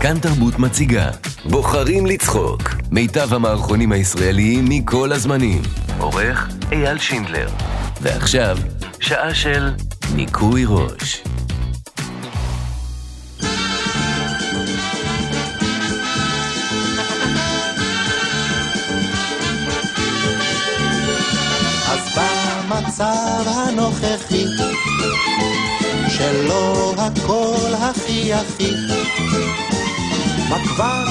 כאן תרבות מציגה. בוחרים לצחוק. מיטב המערכונים הישראליים מכל הזמנים. עורך אייל שינדלר. ועכשיו, שעה של ניקוי ראש. במצב הנוכחי, שלא הכל הכי הכי, מה כבר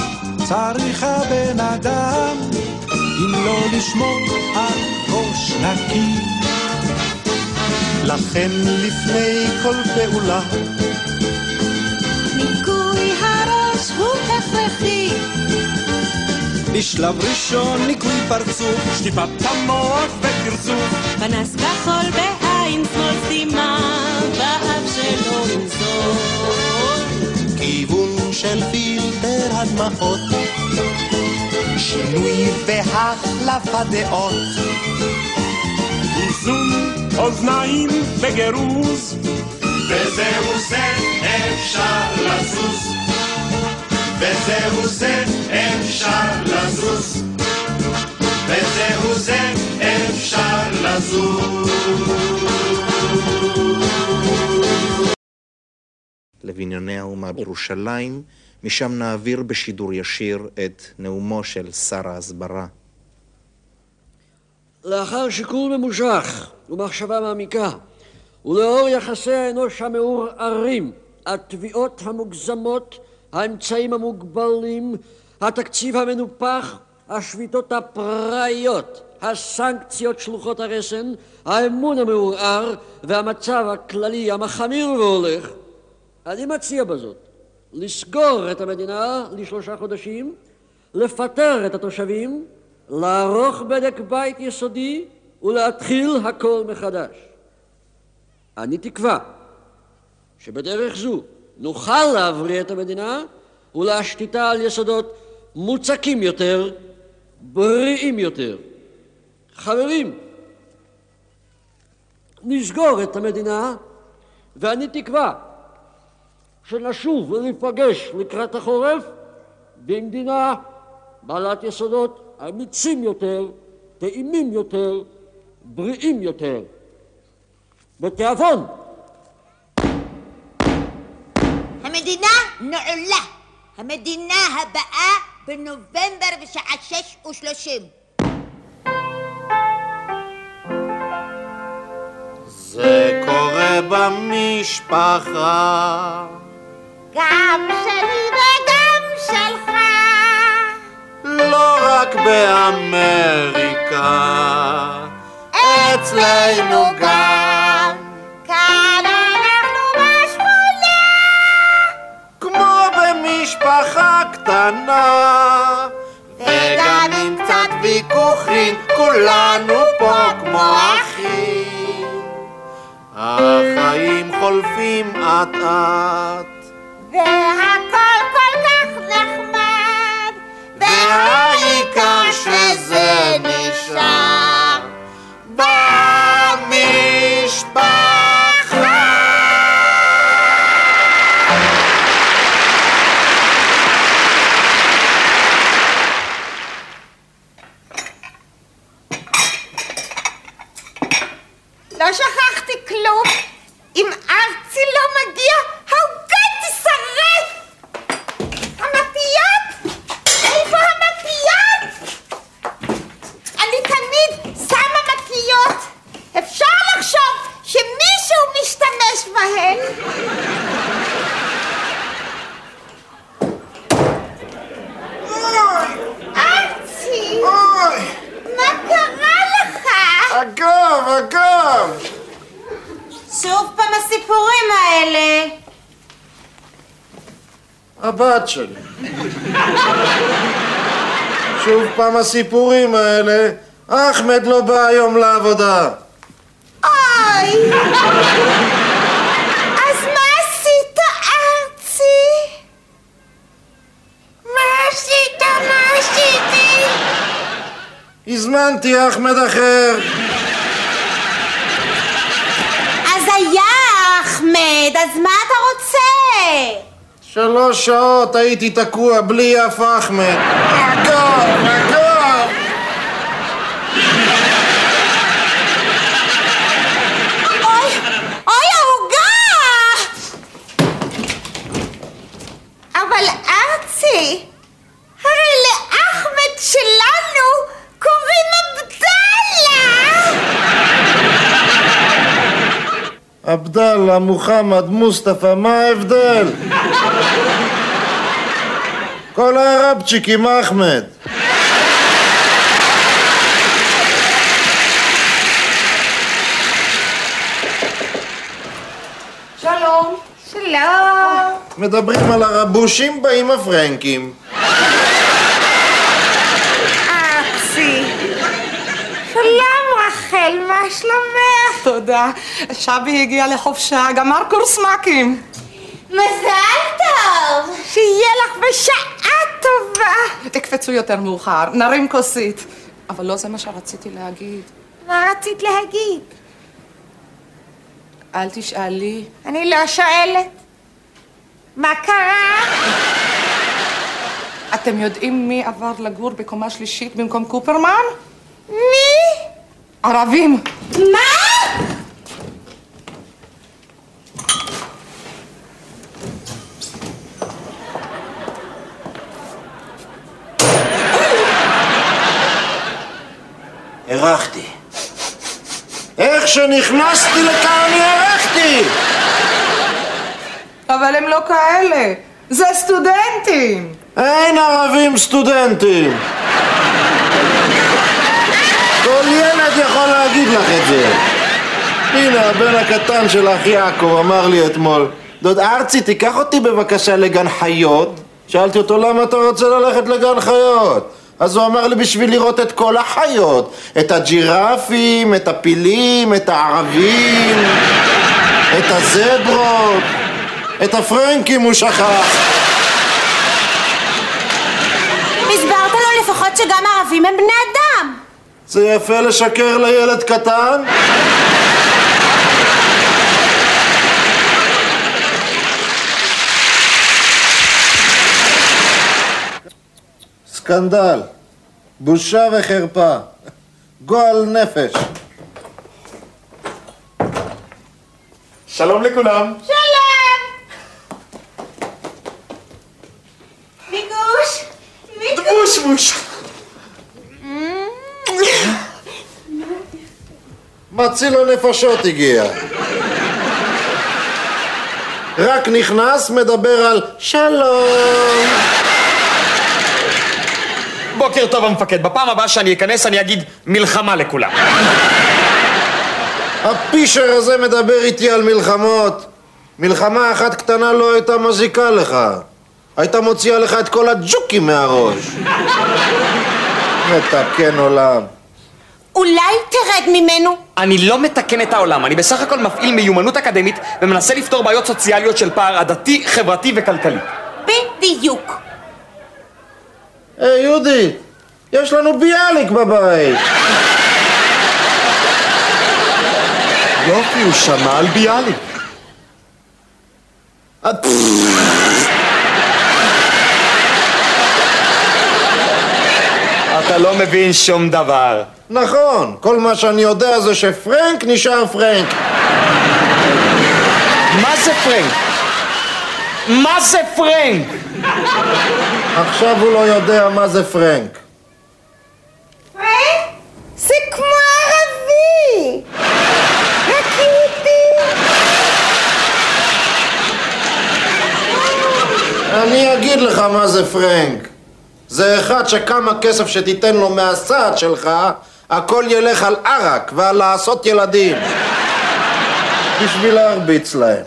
צריך הבן אדם, אם לא לשמור על ראש נקי? לכן לפני כל פעולה, ניקוי הראש הוא הכרחי, בשלב ראשון ניקוי פרצוף, שטיפת המוח ופרצוף. פנס כחול בעין שמאל סתימה, באף שלו למזול. של פילטר הדמעות, שינוי והחלפת דעות. איזון אוזניים בגירוז, וזהו זה אפשר לזוז, וזהו זה אפשר לזוז, וזהו זה אפשר לזוז. לבנייני האומה בירושלים, משם נעביר בשידור ישיר את נאומו של שר ההסברה. לאחר שיקול ממושך ומחשבה מעמיקה, ולאור יחסי האנוש המעורערים, התביעות המוגזמות, האמצעים המוגבלים, התקציב המנופח, השביתות הפראיות, הסנקציות שלוחות הרסן, האמון המעורער והמצב הכללי המחמיר והולך, אני מציע בזאת לסגור את המדינה לשלושה חודשים, לפטר את התושבים, לערוך בדק בית יסודי ולהתחיל הכל מחדש. אני תקווה שבדרך זו נוכל להבריא את המדינה ולהשתיתה על יסודות מוצקים יותר, בריאים יותר. חברים, נסגור את המדינה ואני תקווה שנשוב וניפגש לקראת החורף במדינה בעלת יסודות אמיצים יותר, טעימים יותר, בריאים יותר. בתיאבון. המדינה נעולה. המדינה הבאה בנובמבר בשעה שש ושלושים. זה קורה במשפחה, גם שלי וגם שלך. לא רק באמריקה, אצלנו גם. כאן אנחנו בשמונה. כמו במשפחה קטנה, וגם עם קצת ויכוחים, כולנו פה כמו אחים. החיים חולפים אט אט, והכל כל כך נחמד. והעיקר שזה נשאר במשפחה. לא שכחתי כלום. אם ארצי לא מגיע, העוגה תישרף! המפיות! איפה המפיות? אני תמיד שמה מפיות. אפשר לחשוב שמישהו משתמש בהן. ארצי! מה קרה לך? הגב, הגב! שוב פעם הסיפורים האלה. הבת שלי. שוב פעם הסיפורים האלה, אחמד לא בא היום לעבודה. אוי! אז מה עשית, ארצי? מה עשית? מה עשיתי? הזמנתי אחמד אחר. אחמד, אז מה אתה רוצה? שלוש שעות הייתי תקוע בלי יף אחמד. הגב, הגב! אוי, אוי, העוגה! אבל ארצי, הרי לאחמד שלנו קוראים עבדאללה! עבדאללה, מוחמד, מוסטפא, מה ההבדל? כל הערבצ'יקים אחמד. שלום. שלום. מדברים על הרבושים, באים הפרנקים. ארצי. שלום רחל, מה שלומך? תודה. שבי הגיע לחופשה, גמר קורס מ"כים. מזל טוב! שיהיה לך בשעה טובה! תקפצו יותר מאוחר, נרים כוסית. אבל לא זה מה שרציתי להגיד. מה רצית להגיד? אל תשאלי. אני לא שואלת. מה קרה? אתם יודעים מי עבר לגור בקומה שלישית במקום קופרמן? מי? ערבים. מה? הרחתי. איך שנכנסתי לכאן הרחתי! אבל הם לא כאלה. זה סטודנטים. אין ערבים סטודנטים! כל ילד יכול להגיד לך את זה. הנה, הבן הקטן של אחי יעקב אמר לי אתמול, דוד ארצי, תיקח אותי בבקשה לגן חיות. שאלתי אותו, למה אתה רוצה ללכת לגן חיות? אז הוא אמר לי, בשביל לראות את כל החיות. את הג'ירפים, את הפילים, את הערבים, את הזברות, את הפרנקים הוא שכח. הסברת לו לפחות שגם הערבים הם בני אדם. זה יפה לשקר לילד קטן? סקנדל, בושה וחרפה, גועל נפש. שלום לכולם. שלום! מיגוש! מיגוש! מציל הנפשות הגיע. רק נכנס, מדבר על שלום. בוקר טוב המפקד, בפעם הבאה שאני אכנס אני אגיד מלחמה לכולם. הפישר הזה מדבר איתי על מלחמות. מלחמה אחת קטנה לא הייתה מזיקה לך. הייתה מוציאה לך את כל הג'וקים מהראש. מתקן עולם. אולי תרד ממנו? אני לא מתקן את העולם, אני בסך הכל מפעיל מיומנות אקדמית ומנסה לפתור בעיות סוציאליות של פער עדתי, חברתי וכלכלי. בדיוק. היי יהודית, יש לנו ביאליק בבית. יופי, הוא שמע על ביאליק. אתה לא מבין שום דבר. נכון, כל מה שאני יודע זה שפרנק נשאר פרנק. מה זה פרנק? מה זה פרנק? עכשיו הוא לא יודע מה זה פרנק. זה כמו ערבי! רק יהודי! אני אגיד לך מה זה פרנק. זה אחד שכמה כסף שתיתן לו מהסעד שלך, הכל ילך על ערק ועל לעשות ילדים. בשביל להרביץ להם.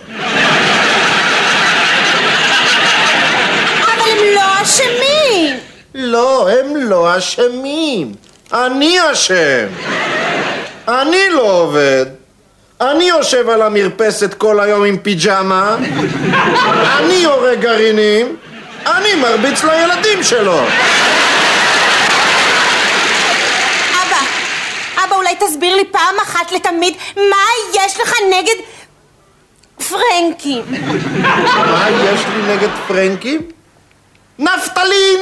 אבל הם לא אשמים! לא, הם לא אשמים. אני אשם. אני לא עובד. אני יושב על המרפסת כל היום עם פיג'מה. אני יורה גרעינים. אני מרביץ לילדים שלו. אבא, אבא, אולי תסביר לי פעם אחת לתמיד מה יש לך נגד פרנקים. מה יש לי נגד פרנקים? נפתלין!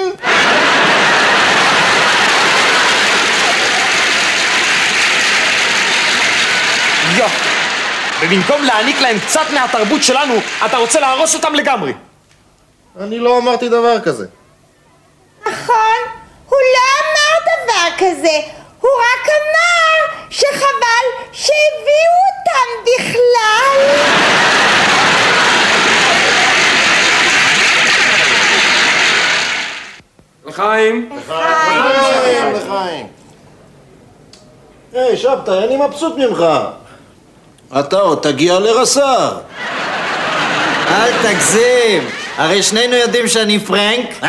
יו! ובמקום להעניק להם קצת מהתרבות שלנו, אתה רוצה להרוס אותם לגמרי. אני לא אמרתי דבר כזה. נכון, הוא לא אמר דבר כזה, הוא רק אמר שחבל שהביאו אותם בכלל. לחיים. לחיים, לחיים. היי, שבתאי, אני מבסוט ממך. אתה עוד תגיע לרס"ר. אל תגזים, הרי שנינו יודעים שאני פרנק.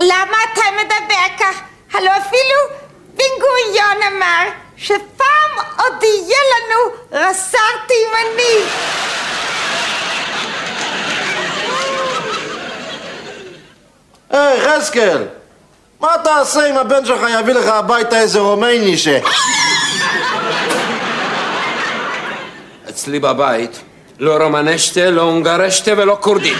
למה אתה מדבר כך? הלא אפילו בן גוריון אמר שפעם עוד יהיה לנו רס"ר תימני. היי, חזקאל, מה תעשה אם הבן שלך יביא לך הביתה איזה רומייני ש... אצלי בבית לא רומנשטה, לא הונגרשטה ולא כורדית.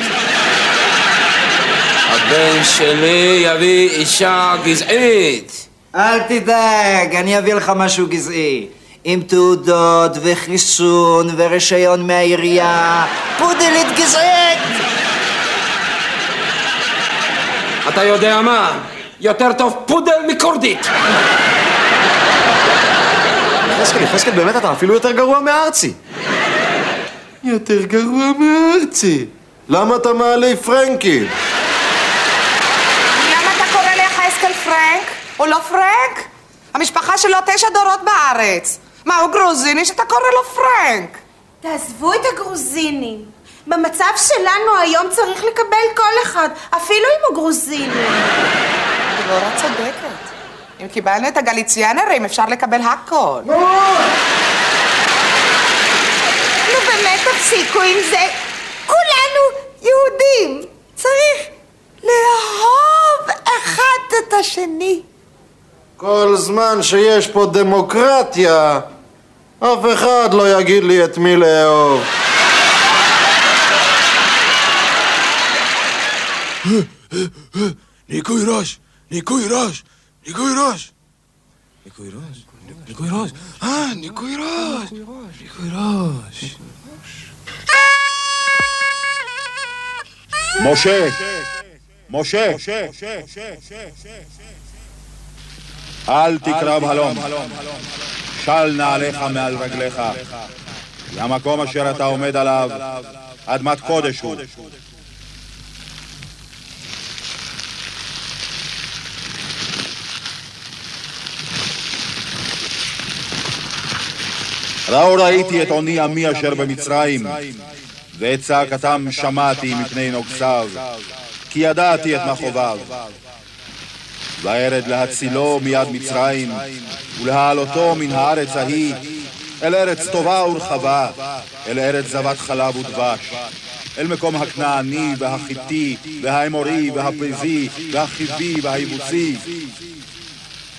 הבן שלי יביא אישה גזעית. אל תדאג, אני אביא לך משהו גזעי. עם תעודות וחיסון ורישיון מהעירייה. פודלית גזעית! אתה יודע מה? יותר טוב פודל מכורדית. יחזקאל, יחזקאל, באמת אתה אפילו יותר גרוע מארצי. יותר גרוע מארצי. למה אתה מעלה פרנקים? למה אתה קורא ליחזקאל פרנק? הוא לא פרנק? המשפחה שלו תשע דורות בארץ. מה, הוא גרוזיני שאתה קורא לו פרנק? תעזבו את הגרוזינים. במצב שלנו היום צריך לקבל כל אחד, אפילו אם הוא גרוזיני. דבורה צודקת. אם קיבלנו את הגליציאנרים, אפשר לקבל הכל. נו באמת תפסיקו עם זה. כולנו יהודים. צריך לאהוב אחד את השני. כל זמן שיש פה דמוקרטיה, אף אחד לא יגיד לי את מי לאהוב. ניקוי ראש, ניקוי ראש, ניקוי ראש. ניקוי ראש, ניקוי ראש. אה, ניקוי ראש, ניקוי ראש. משה! משה! אל תקרב הלום, של נעליך מעל רגליך, כי המקום אשר אתה עומד עליו, אדמת קודש הוא. ראו ראיתי את עוני עמי אשר במצרים, ואת צעקתם שמעתי מפני נוגסיו, כי ידעתי את מכאוביו. וארד להצילו מיד מצרים, ולהעלותו מן הארץ ההיא, אל ארץ טובה ורחבה, אל ארץ זבת חלב ודבש, אל מקום הכנעני והחיתי והאמורי והפריזי והחיבי והיבוסי.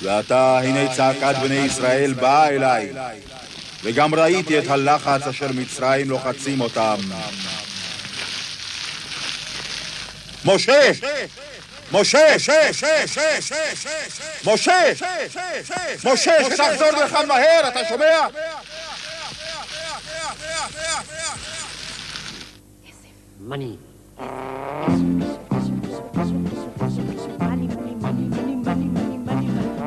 ועתה הנה צעקת בני ישראל באה אליי, וגם ראיתי את הלחץ אשר מצרים לוחצים אותם. משה! משה! משה! משה, שתחזור לכאן מהר, אתה שומע? מני.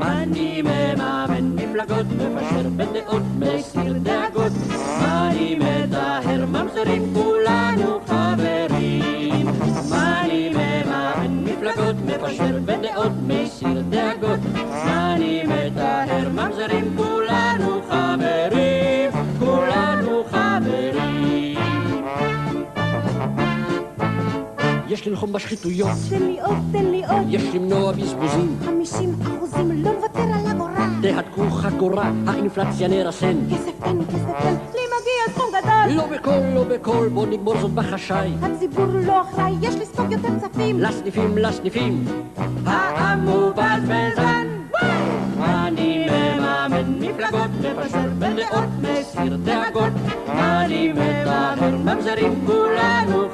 אני מממן מפלגות, מפשר בדעות, מסיר דאגות. אני מטהר ממזרים, כולנו חברים. מפשר בדעות, מסיר דאגות. אני מטהר ממזרים, כולנו חברים. יש ללחום בשחיתויות, תן לי עוד, תן לי עוד. יש למנוע בזבוזים. חמישים אחוזים, לא נוותר על אגורה. תהדקו חגורה, האינפלציה נרסן. כסף אין, כסף אין, לי מגיע סכום גדול. לא בקול, לא בקול, בוא נגמור זאת בחשאי. הציבור לא אחראי, יש לספוג יותר כספים. לסניפים, לסניפים. העם הוא בזבזן. אני מממן מפלגות, מפשר בין דעות, מסיר דאגות. אני מטהר ממזרים, כולנו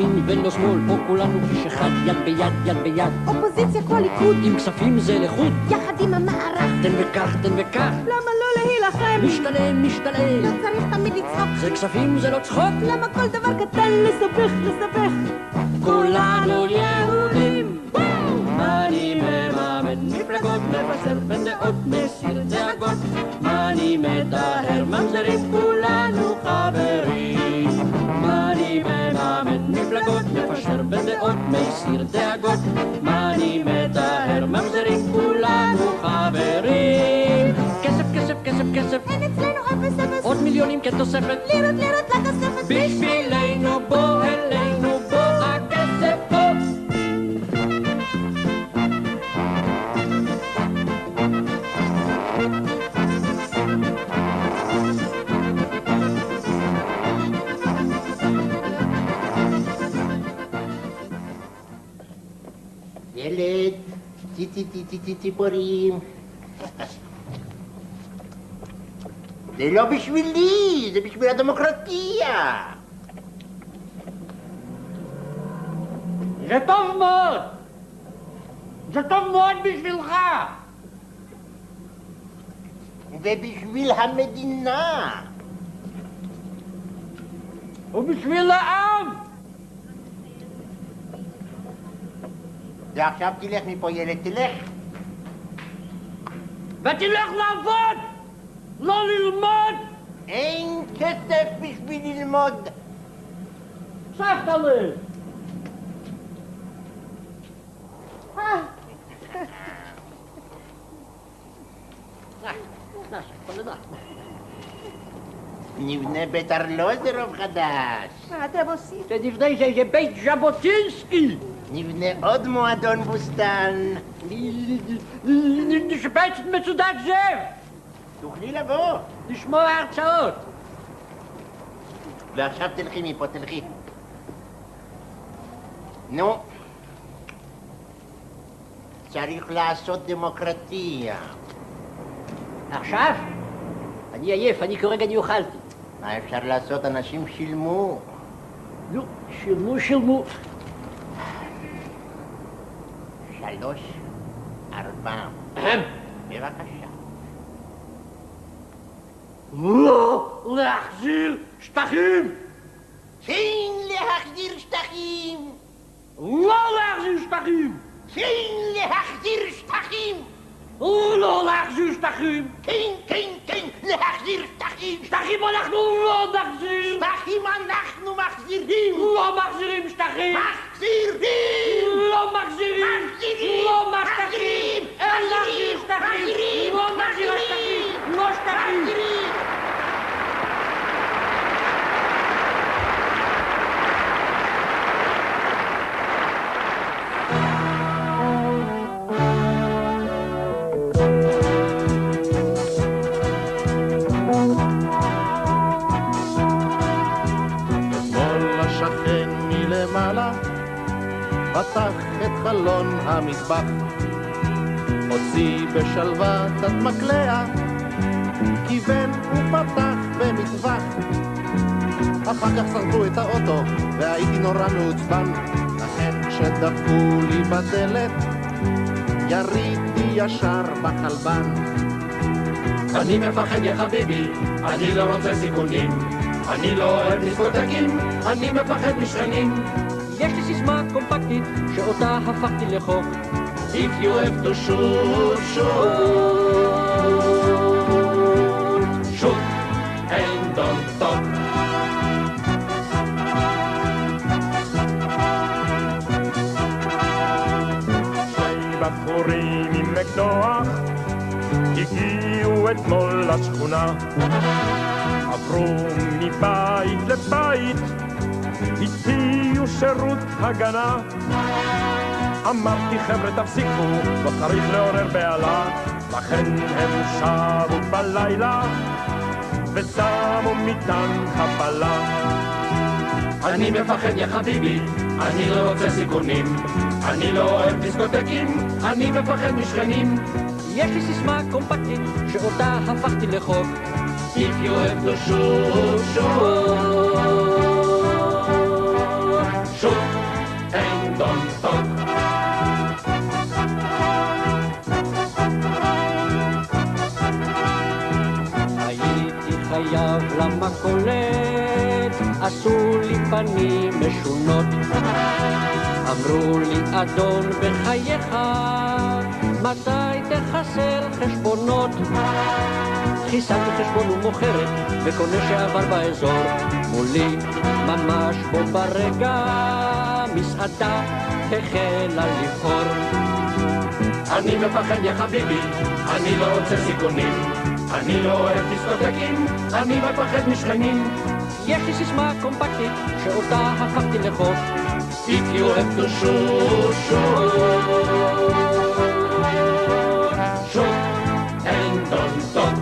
חול. לא ימין ולא שמאל, פה כולנו איש אחד, יד ביד, יד ביד. אופוזיציה כמו ליכוד, עם כספים זה לחוד, יחד עם המערך. תן וקח, תן וקח. למה לא להילחם? משתלם, משתלם. לא צריך תמיד לצחוק. זה כספים, זה לא צחוק. למה כל דבר קטן לסבך, לסבך? כולנו יהודים. אני מממן מפלגות, מפשר בין דעות, מסיר דאגות. אני מטהר ממזרים, כולנו מסיר דאגות. אני מטהר ממזרים, כולנו חברים. כסף, כסף, כסף, כסף. אין אצלנו אפס אפס. עוד מיליונים כתוספת. לירות לירות לכספת. בשבילנו ציפורים. זה לא בשבילי, זה בשביל הדמוקרטיה. זה טוב מאוד! זה טוב מאוד בשבילך! ובשביל המדינה. ובשביל העם! ועכשיו תלך מפה ילד, תלך. ותלך לעבוד! לא ללמוד! אין כסף בשביל ללמוד. סבתא לי! נבנה בית ארלוזרוב חדש. מה אתם עושים? זה לפני זה זה בית ז'בוטינסקי! נבנה עוד מועדון בוסתן. נשפץ את מצודת זאב! תוכלי לבוא. לשמוע הרצאות! ועכשיו תלכי מפה, תלכי. נו. צריך לעשות דמוקרטיה. עכשיו? אני עייף, אני כרגע נאכלתי. מה אפשר לעשות? אנשים שילמו. נו, שילמו, שילמו. שלוש, ארבע. בבקשה. לא להחזיר שטחים! כן להחזיר שטחים! לא להחזיר שטחים! כן להחזיר שטחים! לא להחזיר שטחים! כן, כן, כן, להחזיר שטחים! שטחים אנחנו לא נחזיר! שטחים אנחנו מחזירים! לא מחזירים שטחים! מחזירים! לא מחזירים! מחזירים! לא מחזירים! אין להחזיר שטחים! מחזירים! לא מחזיר שטחים! לא שטחים! אתמול פתח את חלון המטבח. הוציא בשלוות את מקלע כיוון ופתח במטווח אחר כך שרפו את האוטו והייתי נורא מעוצבן. לכן כשדפקו לי בדלת יריתי ישר בחלבן. אני מפחד יא חביבי, אני לא רוצה סיכונים. אני לא אוהב דיסקוטקים, אני מפחד משכנים יש לי סיסמה קומפקטית, שאותה הפכתי לחוק. If you have to shoot, shoot, shoot, and don't stop. בחורים עם אקדוח הגיעו אתמול לשכונה, עברו מבית לבית, הציעו שירות הגנה. אמרתי חבר'ה תפסיקו, לא צריך לעורר בהלה. לכן הם שבו בלילה ושמו מטען חבלה אני מפחד יא חביבי, אני לא רוצה סיכונים. אני לא אוהב דיסקוטקים, אני מפחד משכנים. יש לי סיסמה קומפקטית שאותה הפכתי לחוק. If you have to shoot, shoot עשו לי פנים משונות. אמרו לי, אדון, בחייך, מתי תחסל חשבונות? חיסלתי חשבון ומוכרת, וקונה שעבר באזור, מולי, ממש בו ברגע, מסעדה החלה לבחור. אני מפחד יא חביבי, אני לא רוצה סיכונים אני לא אוהב דיסקוטקים, אני מפחד משכנים יש לי סיסמה קומפקטית שאותה הפכתי לחוק. If you have to shoot, shoot Shoot and don't talk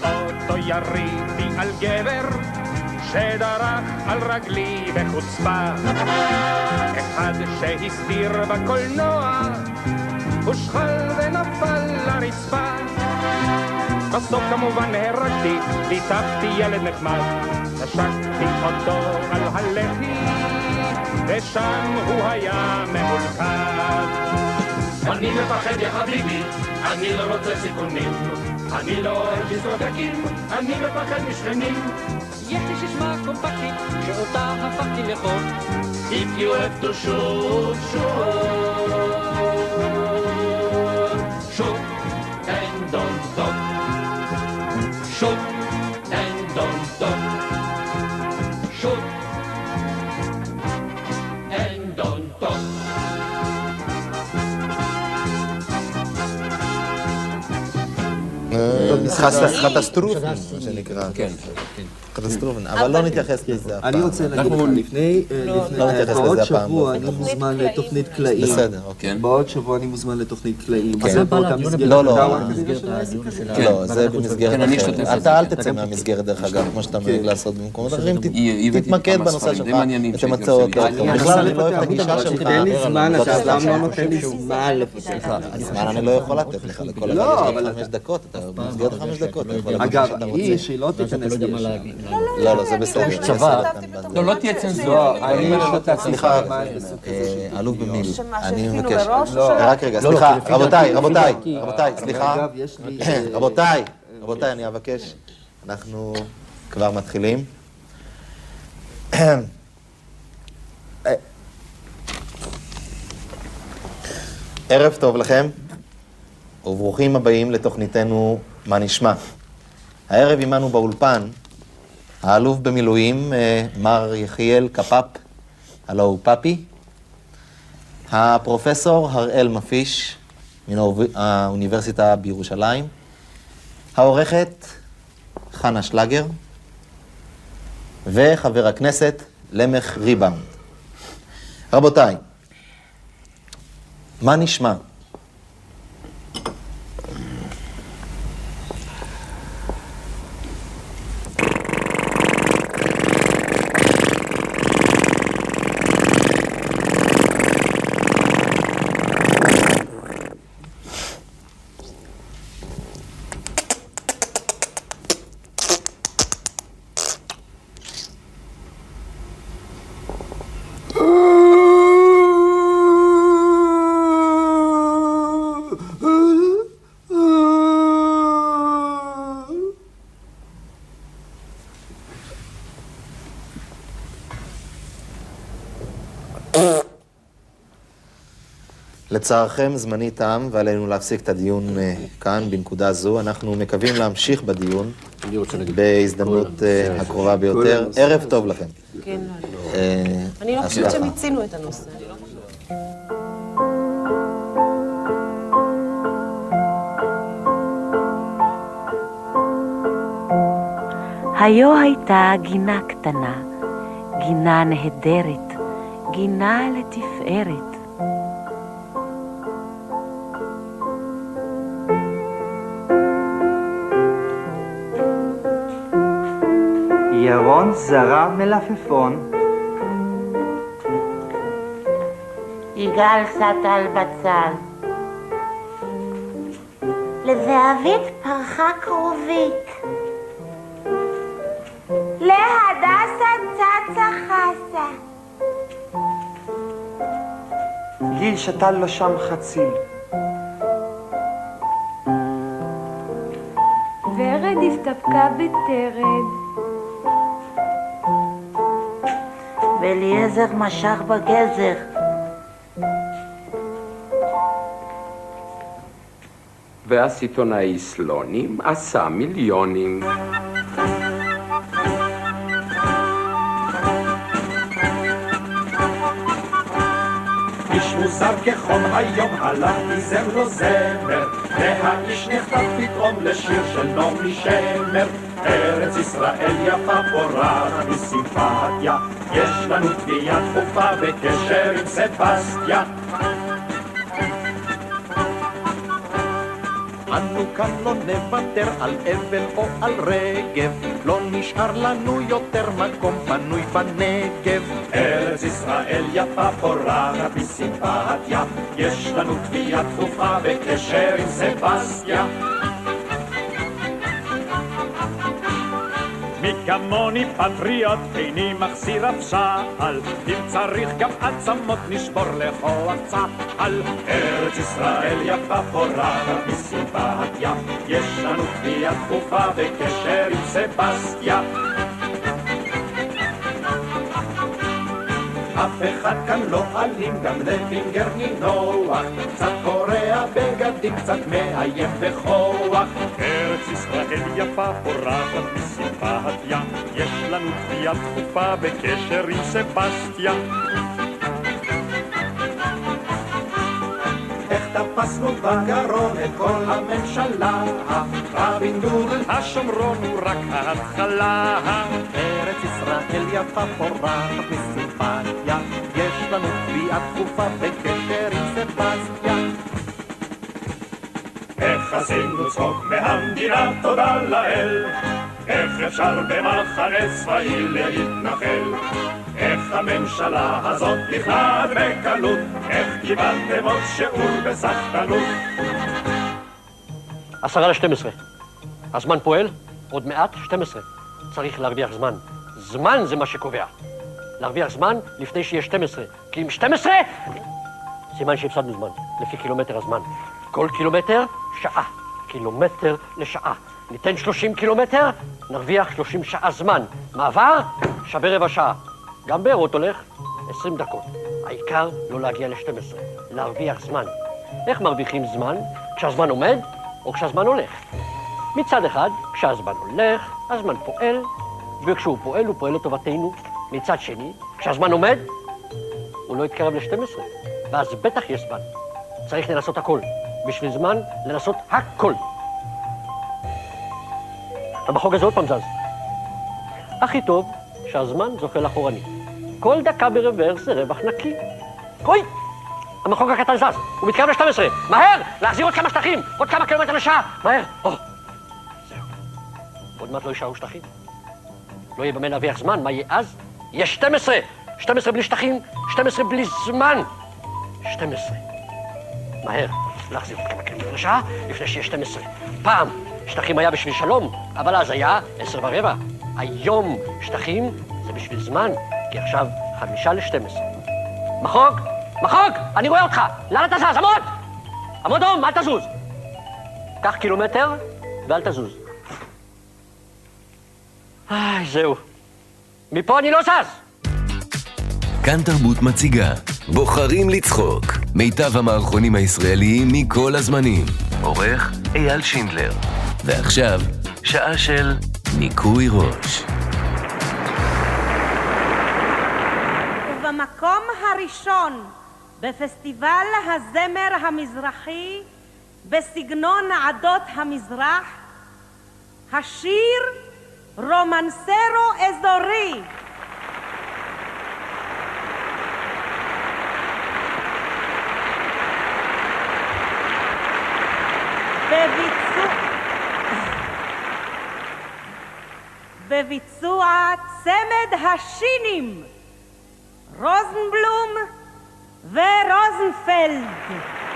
באוטו יריתי על גבר שדרך על רגלי בחוצפה. אחד שהסתיר בקולנוע הושחל ונפל לרצפה בסוף כמובן נהרגתי, ליטפתי ילד נחמד נשקתי אותו על הלחי ושם הוא היה ממולכד אני מפחד יא חביבי, אני לא רוצה סיכונים אני לא אוהב דיסקוטקים, אני מפחד משכנים יש לי סיסמה קומפקטית שאותה הפכתי לחוק If you have to shoot, shoot קטסטרופים, מה שנקרא. כן. קטסטרופים, אבל לא נתייחס לזה הפעם. אני רוצה להגיד לך, לפני, לא בעוד שבוע אני. מוזמן לתוכנית קלעים. בסדר, אוקיי. בעוד שבוע אני מוזמן לתוכנית קלעים. כן. זה באותה מסגרת. לא, לא, אתה לא? לא, זה במסגרת כן, אחרת. אתה אל תצא מהמסגרת דרך אגב, כמו שאתה נוהג לעשות במקומות אחרים, תתמקד בנושא שלך, רוצה אותו. בכלל אני לא אוהב את הגישה אבל שלך. תיתן לי זמן, אתה אף פעם לא. נותן לי זמן לפתח. זמן אני לא יכול לתת לך, לכל לא, אחד יש אבל לך חמש דקות, אתה במסגרת החמש דקות, אגב, היא. שהיא לא תיכנס לי לא, לא, זה בסדר. יש צבא. לא, לא תהיה צנזורה. לא, אני השתתפתי סליחה, אה, אלוף במיל', שמה, אני מבקש, מראש, לא, ש- רק רגע, לא, לא, סליחה, רבותיי, רבותיי, רבותיי, סליחה, אה, רבותיי, רבותיי, אני אבקש, אנחנו כבר מתחילים. אה, ערב טוב לכם, וברוכים הבאים לתוכניתנו מה נשמע. הערב עמנו באולפן האלוף במילואים אה, מר יחיאל קפאפ, הלו הוא פאפי, הפרופסור הראל מפיש מן האוניברסיטה בירושלים, העורכת חנה שלגר וחבר הכנסת למך ריבאונד. רבותיי, מה נשמע? לצערכם זמני תם ועלינו להפסיק את הדיון אה, כאן, בנקודה זו. אנחנו מקווים להמשיך בדיון בהזדמנות אה, הקרובה ביותר. ערב טוב לכם. כן. אה, אני לא חושבת. שמיצינו את הנושא. היו הייתה גינה קטנה, גינה נהדרת, גינה לתפארת. ירון זרה מלפפון. יגאל סטל בצל. לזהבית פרחה כרובית. להדסה צצה חסה. גיל שתל לו שם חציל. ורד הסתפקה בטרד. ואליעזר משך בגזר. והסיטונאי סלונים עשה מיליונים. איש מוזר כחום היום הלך פיזר לו זמר והאיש נחטף פתאום לשיר של נעמי שמר ארץ ישראל יפה פורחת מסימפתיה יש לנו תביעה דחופה בקשר עם סבסטיה אנו כאן לא נוותר על אבל או על רגב, לא נשאר לנו יותר מקום פנוי בנגב. ארץ ישראל יפה פורחת מסימפתיה, יש לנו תביעה דחופה בקשר עם סבסטיה. מי כמוני פטריוט, איני מחזיר אף שעל, אם צריך גם עצמות נשבור לכוח צה"ל. ארץ ישראל יפה פורחת מסימפתיה, יש לנו תביעה דחופה בקשר עם סבסטיה. אף אחד כאן לא אלים, גם לפינגר נינוח, קצת קורע בגדים, קצת מאיים בכוח. ארץ ישראל יפה פורחת מסימפתיה, יש לנו תביעה דחופה בקשר עם סבסטיה. תפסנו בגרון את כל הממשלה, רבין דורל השומרון הוא רק ההתחלה. ארץ ישראל יפה פורחת מסימפתיה, יש לנו תביעה דחופה בקשר עם סבסטיה. איך עשינו צחוק מהמדינה, תודה לאל. איך אפשר במחנה צבאי להתנחל? הממשלה הזאת נכנעת בקלות? איך קיבלתם עוד שיעור בסחטנות? עשרה לשתים עשרה. הזמן פועל, עוד מעט 12. צריך להרוויח זמן. זמן זה מה שקובע. להרוויח זמן לפני שיהיה 12. כי עם 12, סימן שהפסדנו זמן, לפי קילומטר הזמן. כל קילומטר, שעה. קילומטר לשעה. ניתן 30 קילומטר, נרוויח 30 שעה זמן. מעבר, שווה רבע שעה. גם בארות הולך 20 דקות. העיקר לא להגיע ל-12, להרוויח זמן. איך מרוויחים זמן? כשהזמן עומד או כשהזמן הולך. מצד אחד, כשהזמן הולך, הזמן פועל, וכשהוא פועל, הוא פועל לטובתנו. מצד שני, כשהזמן עומד, הוא לא יתקרב ל-12, ואז בטח יש זמן. צריך לנסות הכל. בשביל זמן, לנסות הכל. המחוג הזה עוד פעם זז. הכי טוב שהזמן זוחל אחורנית. כל דקה ברוורס זה רווח נקי. אוי! המחוג הקטן זז, הוא מתקרב ל-12. מהר! להחזיר עוד כמה שטחים! עוד כמה קילומטר לשעה! מהר! זהו. עוד מעט לא יישארו שטחים. לא יהיה במה להרוויח זמן, מה יהיה אז? יהיה 12! 12 בלי שטחים, 12 בלי זמן! 12. מהר, להחזיר עוד כמה קילומטר לשעה, לפני שיהיה 12. פעם שטחים היה בשביל שלום, אבל אז היה 10 ורבע. היום שטחים זה בשביל זמן, כי עכשיו חמישה ל-12. מחוג, מחוג, אני רואה אותך, לאן אתה זז? עמוד! עמוד הום, אל תזוז. קח קילומטר ואל תזוז. איי, זהו. מפה אני לא זז! כאן תרבות מציגה בוחרים לצחוק מיטב המערכונים הישראליים מכל הזמנים עורך אייל שינדלר ועכשיו שעה של ניקוי ראש. הראשון בפסטיבל הזמר המזרחי בסגנון עדות המזרח, השיר רומנסרו אזורי. בביצוע, צמד השינים Rosenblum, The Rosenfeld.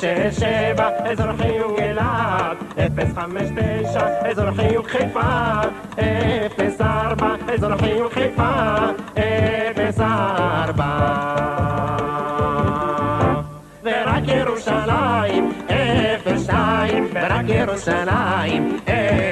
067, אזור חיוג אילת, 059, אזור חיוג חיפה, 04, אזור חיוג חיפה, 04. ורק ירושלים, 02, ורק ירושלים, 02,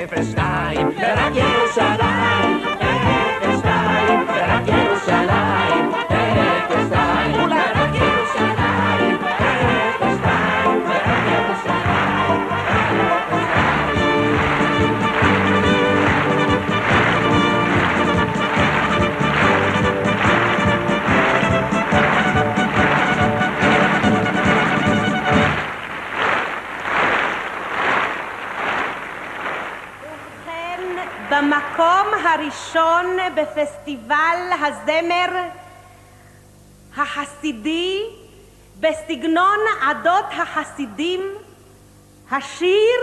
הראשון בפסטיבל הזמר החסידי בסגנון עדות החסידים, השיר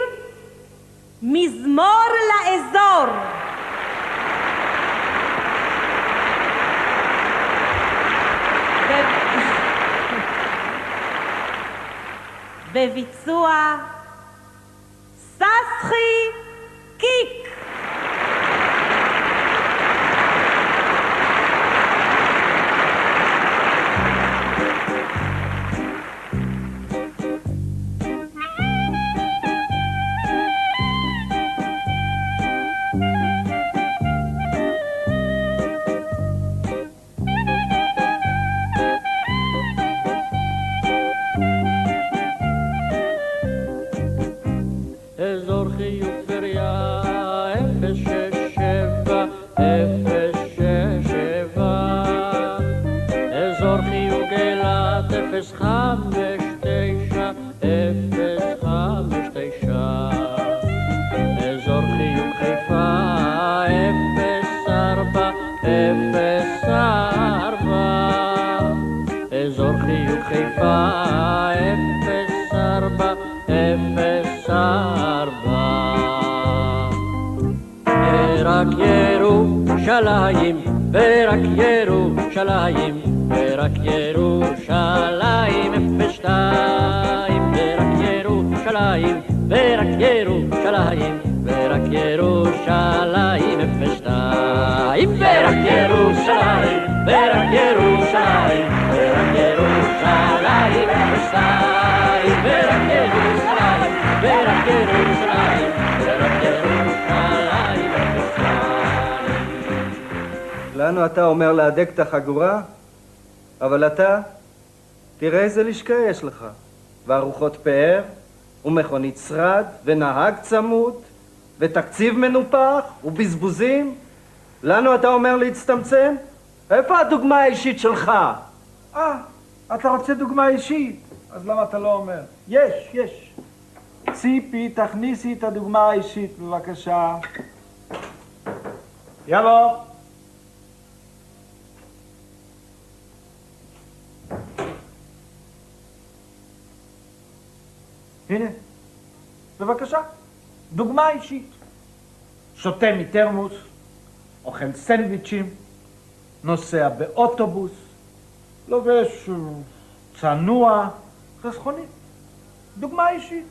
מזמור לאזור. בביצוע ססחי ירושלים, ורק ירושלים, אפס שתיים, ורק ירושלים, ורק ירושלים, ורק ירושלים, אפס שתיים, ורק ירושלים, ורק ירושלים, ורק ירושלים, אפס שתיים, ורק ירושלים, ורק ירושלים, לנו אתה אומר להדק את החגורה, אבל אתה, תראה איזה לשכה יש לך. וארוחות פאר, ומכונית שרד, ונהג צמוד, ותקציב מנופח, ובזבוזים. לנו אתה אומר להצטמצם? איפה הדוגמה האישית שלך? אה, אתה רוצה דוגמה אישית? אז למה אתה לא אומר? יש, יש. ציפי, תכניסי את הדוגמה האישית, בבקשה. יבוא. הנה, בבקשה. דוגמה אישית. שותה מתרמוס, אוכל סנדוויצ'ים, נוסע באוטובוס, לובש צנוע, חסכוני. דוגמה אישית.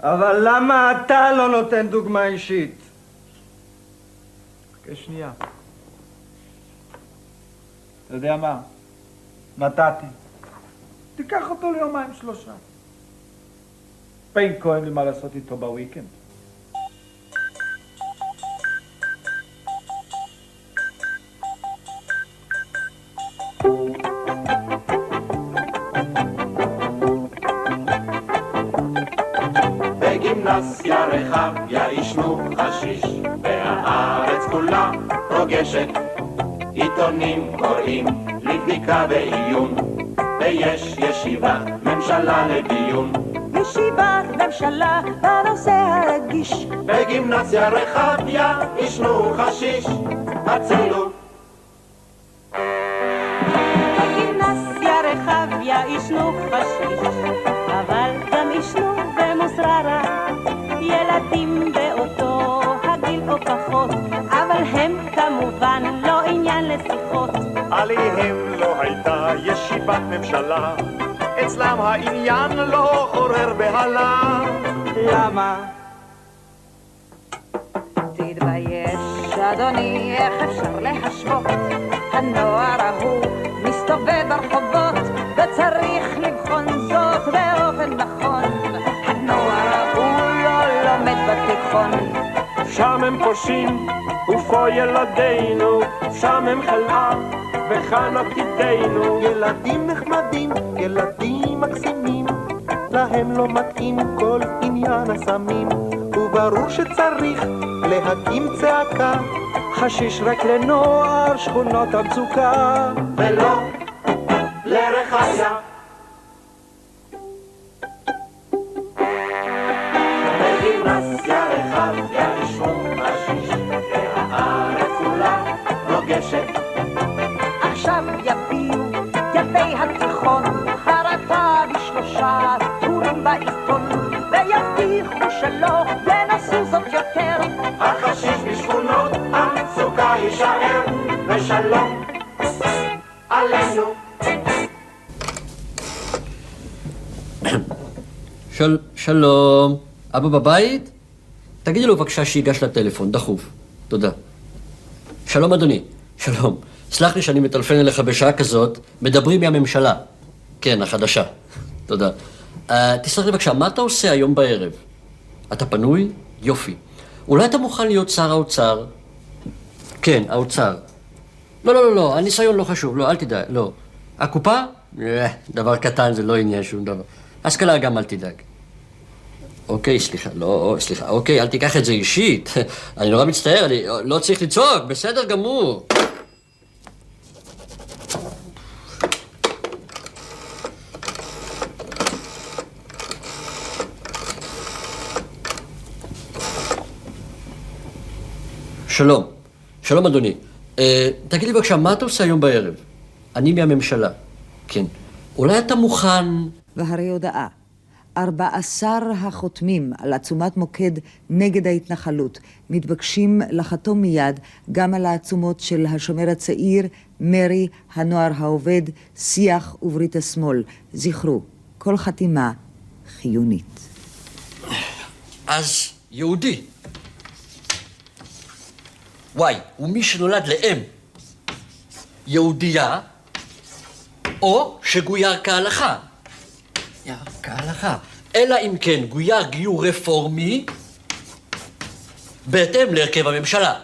אבל למה אתה לא נותן דוגמה אישית? חכה שנייה. אתה יודע מה? נתתי. תיקח אותו ליומיים שלושה. פיינקו אין לי מה לעשות איתו בוויקנד. בגימנסיה רחביה ישנו חשיש, והארץ כולה רוגשת. עיתונים קוראים לבדיקה ועיון, ויש ישיבת ממשלה לדיון. ישיבת ממשלה בנושא הרגיש. בגימנסיה רחביה ישנו חשיש, הצילו. בגימנסיה רחביה ישנו חשיש, אבל גם ישנו במוסררה ילדים באותו הגיל או פחות, אבל הם כמובן לא עניין לשיחות. עליהם לא הייתה ישיבת ממשלה, אצלם העניין לא אדוני, איך אפשר להשוות? הנוער ההוא מסתובב ברחובות, וצריך לבחון זאת באופן נכון. הנוער ההוא לא לומד בתיכון. שם הם פושעים, ופה ילדינו, שם הם חלאה, וכאן עתידנו. ילדים נחמדים, ילדים מקסימים, להם לא מתאים כל עניין הסמים, וברור שצריך להקים צעקה, חשיש רק לנוער שכונות המצוקה. ולא רוגשת. עכשיו יביעו ילדי התיכון ויבטיחו שלא ינסו זאת יותר החשיש בשכונות המצוקה יישאר, ושלום עלינו. של... שלום. אבא בבית? תגידי לו בבקשה שיגש לטלפון, דחוף. תודה. שלום אדוני. שלום. סלח לי שאני מטלפן אליך בשעה כזאת, מדברים מהממשלה. כן, החדשה. תודה. Uh, תסלח לי בבקשה, מה אתה עושה היום בערב? אתה פנוי? יופי. אולי אתה מוכן להיות שר האוצר? כן, האוצר. לא, לא, לא, לא, הניסיון לא חשוב, לא, אל תדאג, לא. הקופה? אה, דבר קטן, זה לא עניין שום דבר. השכלה גם אל תדאג. אוקיי, סליחה, לא, סליחה, אוקיי, אל תיקח את זה אישית. אני נורא מצטער, אני לא צריך לצעוק, בסדר גמור. שלום, שלום אדוני. אה, תגיד לי בבקשה, מה אתה עושה היום בערב? אני מהממשלה. כן. אולי אתה מוכן... והרי הודעה. 14 החותמים על עצומת מוקד נגד ההתנחלות מתבקשים לחתום מיד גם על העצומות של השומר הצעיר, מרי, הנוער העובד, שיח וברית השמאל. זכרו, כל חתימה חיונית. אז יהודי. וואי, ומי שנולד לאם יהודייה, או שגויר כהלכה. כהלכה. אלא אם כן גויר גיור רפורמי בהתאם להרכב הממשלה.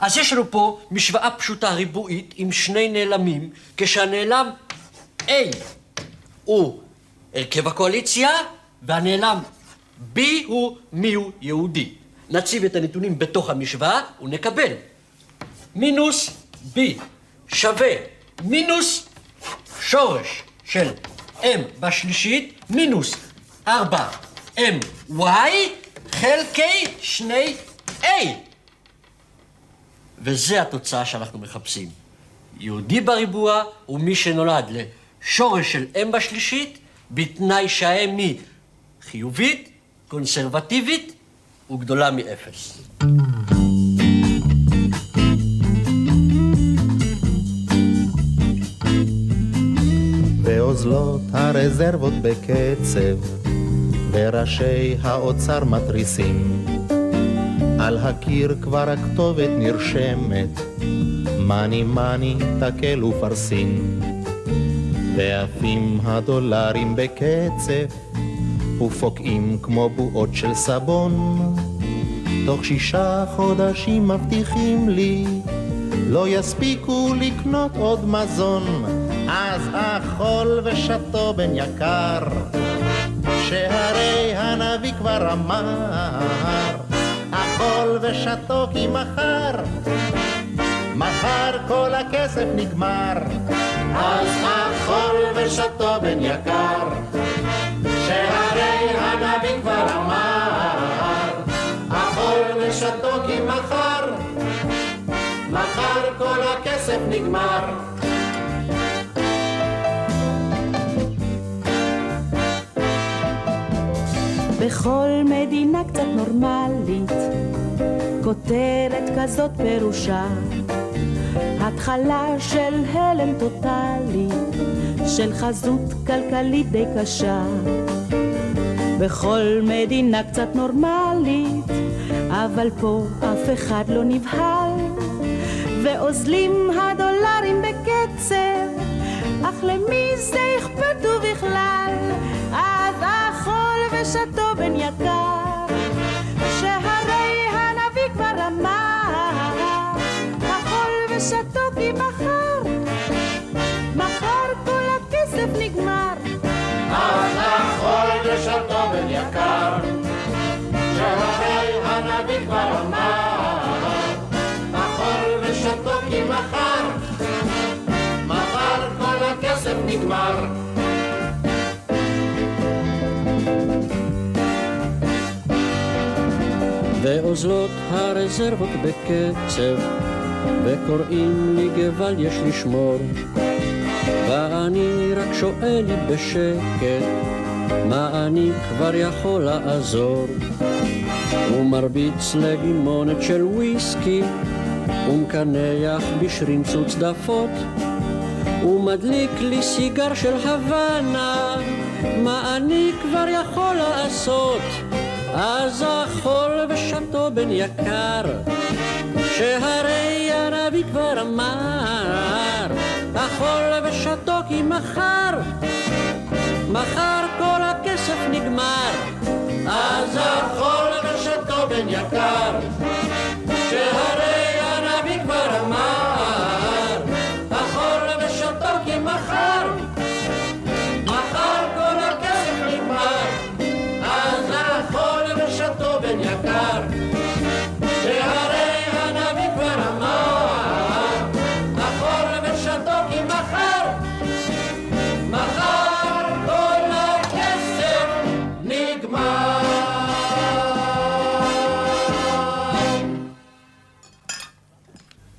אז יש לנו פה משוואה פשוטה ריבועית עם שני נעלמים, כשהנעלם A הוא הרכב הקואליציה, והנעלם B הוא מיהו יהודי. נציב את הנתונים בתוך המשוואה ונקבל. מינוס B שווה מינוס שורש של M בשלישית מינוס 4MY חלקי שני A. וזה התוצאה שאנחנו מחפשים. יהודי בריבוע הוא מי שנולד לשורש של M בשלישית, בתנאי שהאם היא חיובית, קונסרבטיבית וגדולה מאפס. ואוזלות הרזרבות בקצב, וראשי האוצר מתריסים. על הקיר כבר הכתובת נרשמת, מאני מאני תקל ופרסין. ועפים הדולרים בקצף, ופוקעים כמו בועות של סבון. תוך שישה חודשים מבטיחים לי, לא יספיקו לקנות עוד מזון, אז אכול ושתו בן יקר, שהרי הנביא כבר אמר, אכול ושתו כי מחר, מחר כל הכסף נגמר, אז אכול ושתו בן יקר, כבר אמר, אכול ושתו כי מחר, מחר כל הכסף נגמר. בכל מדינה קצת נורמלית, כותרת כזאת פירושה התחלה של הלם טוטאלי, של חזות כלכלית די קשה. בכל מדינה קצת נורמלית, אבל פה אף אחד לא נבהל, ואוזלים הדולרים בקצב, אך למי זה אכפת ובכלל? אז אכול ושתו בן יקר, שהרי הנביא כבר אמר, אכול ושתו כי מחר, נגמר. ואוזלות הרזרבות בקצב, וקוראים לי גבל יש לשמור. ואני רק שואל לי בשקט, מה אני כבר יכול לעזור? ומרביץ לגימונת של וויסקי, ומקנח בשרימפס ומדליק לי סיגר של הוואנה, מה אני כבר יכול לעשות? אז אכול ושתו בן יקר, שהרי הנביא כבר אמר, אכול ושתו כי מחר, מחר כל הכסף נגמר. אז אכול ושתו בן יקר,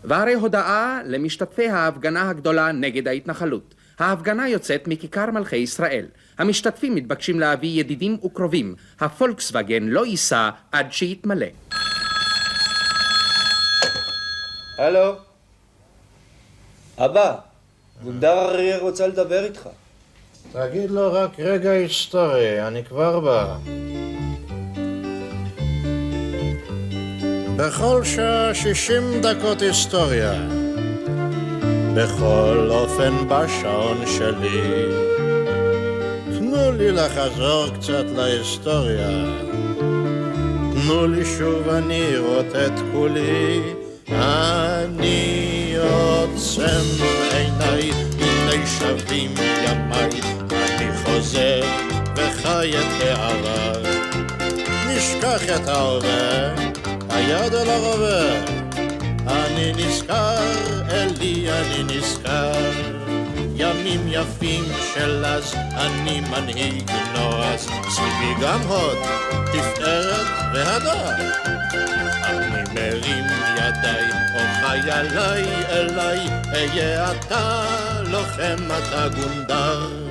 והרי הודעה למשתתפי ההפגנה הגדולה נגד ההתנחלות. ההפגנה יוצאת מכיכר מלכי ישראל. המשתתפים מתבקשים להביא ידידים וקרובים. הפולקסווגן לא ייסע עד שיתמלא. הלו? אבא, גונדר אריה רוצה לדבר איתך. תגיד לו רק רגע היסטורי, אני כבר בא. בכל שעה שישים דקות היסטוריה. בכל אופן בשעון שלי. תנו לי לחזור קצת להיסטוריה. תנו לי שוב אני רוטט כולי. אני עוצם עיניי, הנה שבים ימיי. אני חוזר וחי את העבר. נשכח את ההווה, היד אל הרובה. אני נזכר, אלי אני נזכר. ימים יפים של אז, אני מנהיג נועז. סביבי גם הוד, תפארת והדר. אני מרים ידיי, או חייליי אליי, אהיה אתה לוחם, אתה גונדר.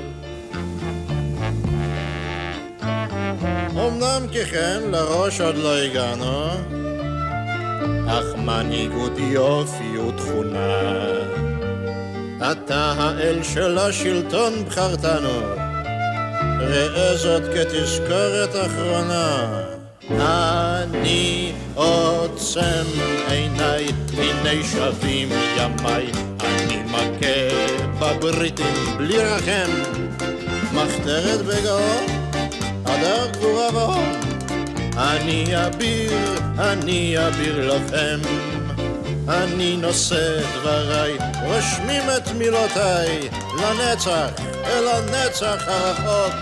אמנם כי כן, לראש עוד לא הגענו, אך מנהיגות יופי ותכונה. אתה האל של השלטון בחרתנו, ראה זאת כתזכורת אחרונה. אני עוצם עיניי, הנה שבים ימיי, אני מכה בבריטים בלי רחם, מחתרת בגאון, הדר גבורה והון. אני אביר, אני אביר לכם. אני נושא דבריי, רושמים את מילותיי, לנצח, אל הנצח הרחוק.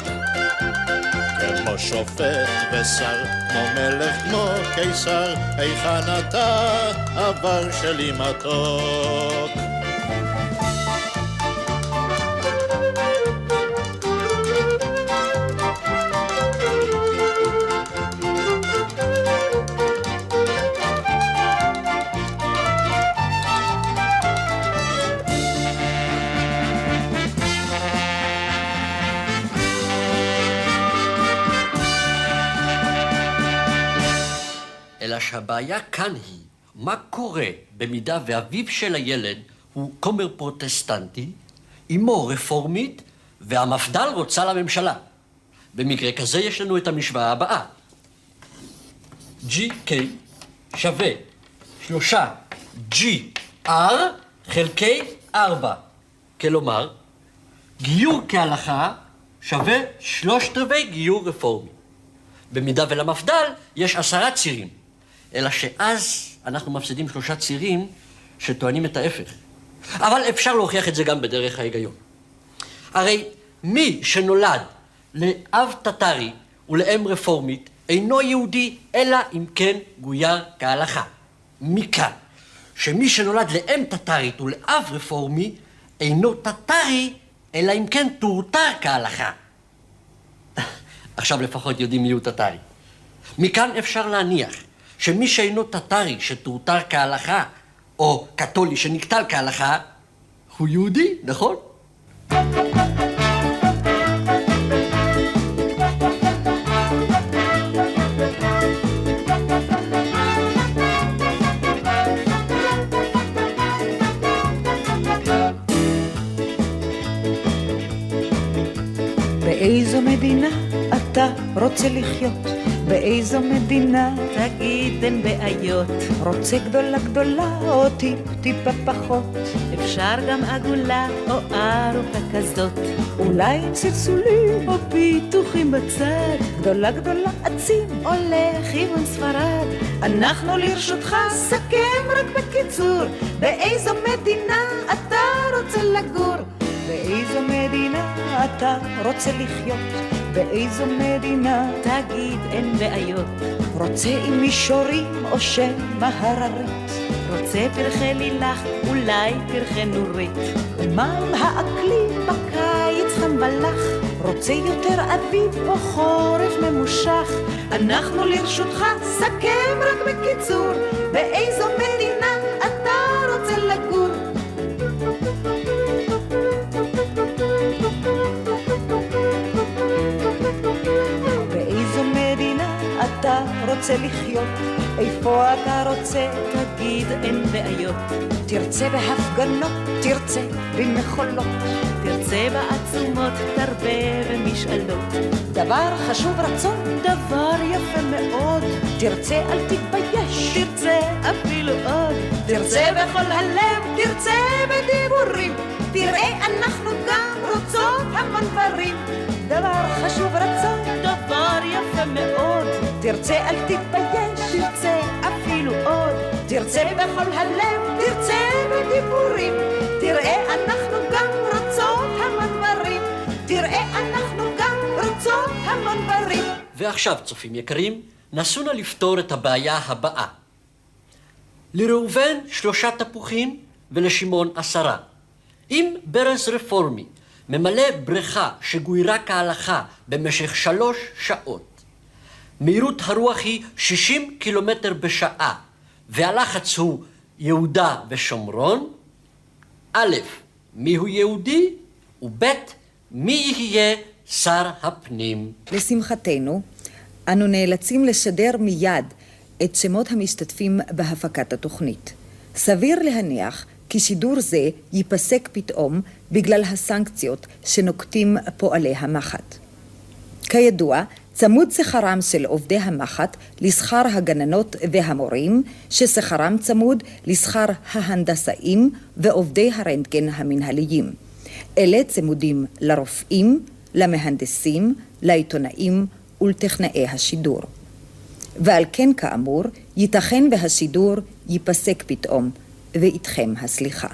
כמו שופט ושר, כמו מלך, כמו קיסר, היכן אתה, עבר שלי מתוק. שהבעיה כאן היא, מה קורה במידה ואביו של הילד הוא כומר פרוטסטנטי, אמו רפורמית, והמפד"ל רוצה לממשלה. במקרה כזה יש לנו את המשוואה הבאה. GK שווה שלושה GR חלקי ארבע. כלומר, גיור כהלכה שווה שלושת רבעי גיור רפורמי. במידה ולמפד"ל יש עשרה צירים. אלא שאז אנחנו מפסידים שלושה צירים שטוענים את ההפך. אבל אפשר להוכיח את זה גם בדרך ההיגיון. הרי מי שנולד לאב טטרי ולאם רפורמית אינו יהודי, אלא אם כן גויר כהלכה. מכאן שמי שנולד לאם טטרית ולאב רפורמי אינו טטרי, אלא אם כן טורטר כהלכה. עכשיו לפחות יודעים מי הוא טטרי. מכאן אפשר להניח שמי שאינו טטרי שטורטר כהלכה, או קתולי שנקטל כהלכה, הוא יהודי, נכון? רוצה לחיות? באיזו מדינה? תגיד אין בעיות. רוצה גדולה גדולה או טיפ טיפה פחות? אפשר גם עגולה או ארוכה כזאת. אולי צלצולים או פיתוחים בצד. גדולה גדולה עצים או לכיוון ספרד. אנחנו לרשותך, סכם רק בקיצור. באיזו מדינה אתה רוצה לגור? באיזו מדינה אתה רוצה לחיות? באיזו מדינה? תגיד אין בעיות. רוצה עם מישורים או שמא הררית? רוצה פרחי לילך, אולי פרחי נורית. ומה עם האקלים בקיץ חם ולח? רוצה יותר אביב או חורף ממושך? אנחנו לרשותך, סכם רק בקיצור. באיזו מדינה רוצה לחיות? איפה אתה רוצה? תגיד אין בעיות. תרצה בהפגנות, תרצה במחולות. תרצה בעצומות, תרבה במשאלות. דבר חשוב רצון, דבר יפה מאוד. תרצה אל תתבייש, תרצה אפילו עוד. תרצה בכל הלב, תרצה בדיבורים. תראה, אנחנו גם רוצות המון דברים. דבר חשוב רצון, דבר יפה מאוד. תרצה אל תתבייש, תרצה אפילו עוד. תרצה בכל הלב, תרצה בדיבורים. תראה, אנחנו גם רוצות המון דברים. תראה, אנחנו גם רוצות המון דברים. ועכשיו, צופים יקרים, נסו נא לפתור את הבעיה הבאה. לראובן שלושה תפוחים ולשמעון עשרה. אם ברז רפורמי ממלא בריכה שגוירה כהלכה במשך שלוש שעות, מהירות הרוח היא 60 קילומטר בשעה, והלחץ הוא יהודה ושומרון, א', מיהו יהודי, וב', מי יהיה שר הפנים. לשמחתנו, אנו נאלצים לשדר מיד את שמות המשתתפים בהפקת התוכנית. סביר להניח כי שידור זה ייפסק פתאום בגלל הסנקציות שנוקטים פועלי המחט. כידוע, צמוד שכרם של עובדי המחט לשכר הגננות והמורים, ששכרם צמוד לשכר ההנדסאים ועובדי הרנטגן המנהליים. אלה צמודים לרופאים, למהנדסים, לעיתונאים ולטכנאי השידור. ועל כן כאמור, ייתכן והשידור ייפסק פתאום, ואיתכם הסליחה.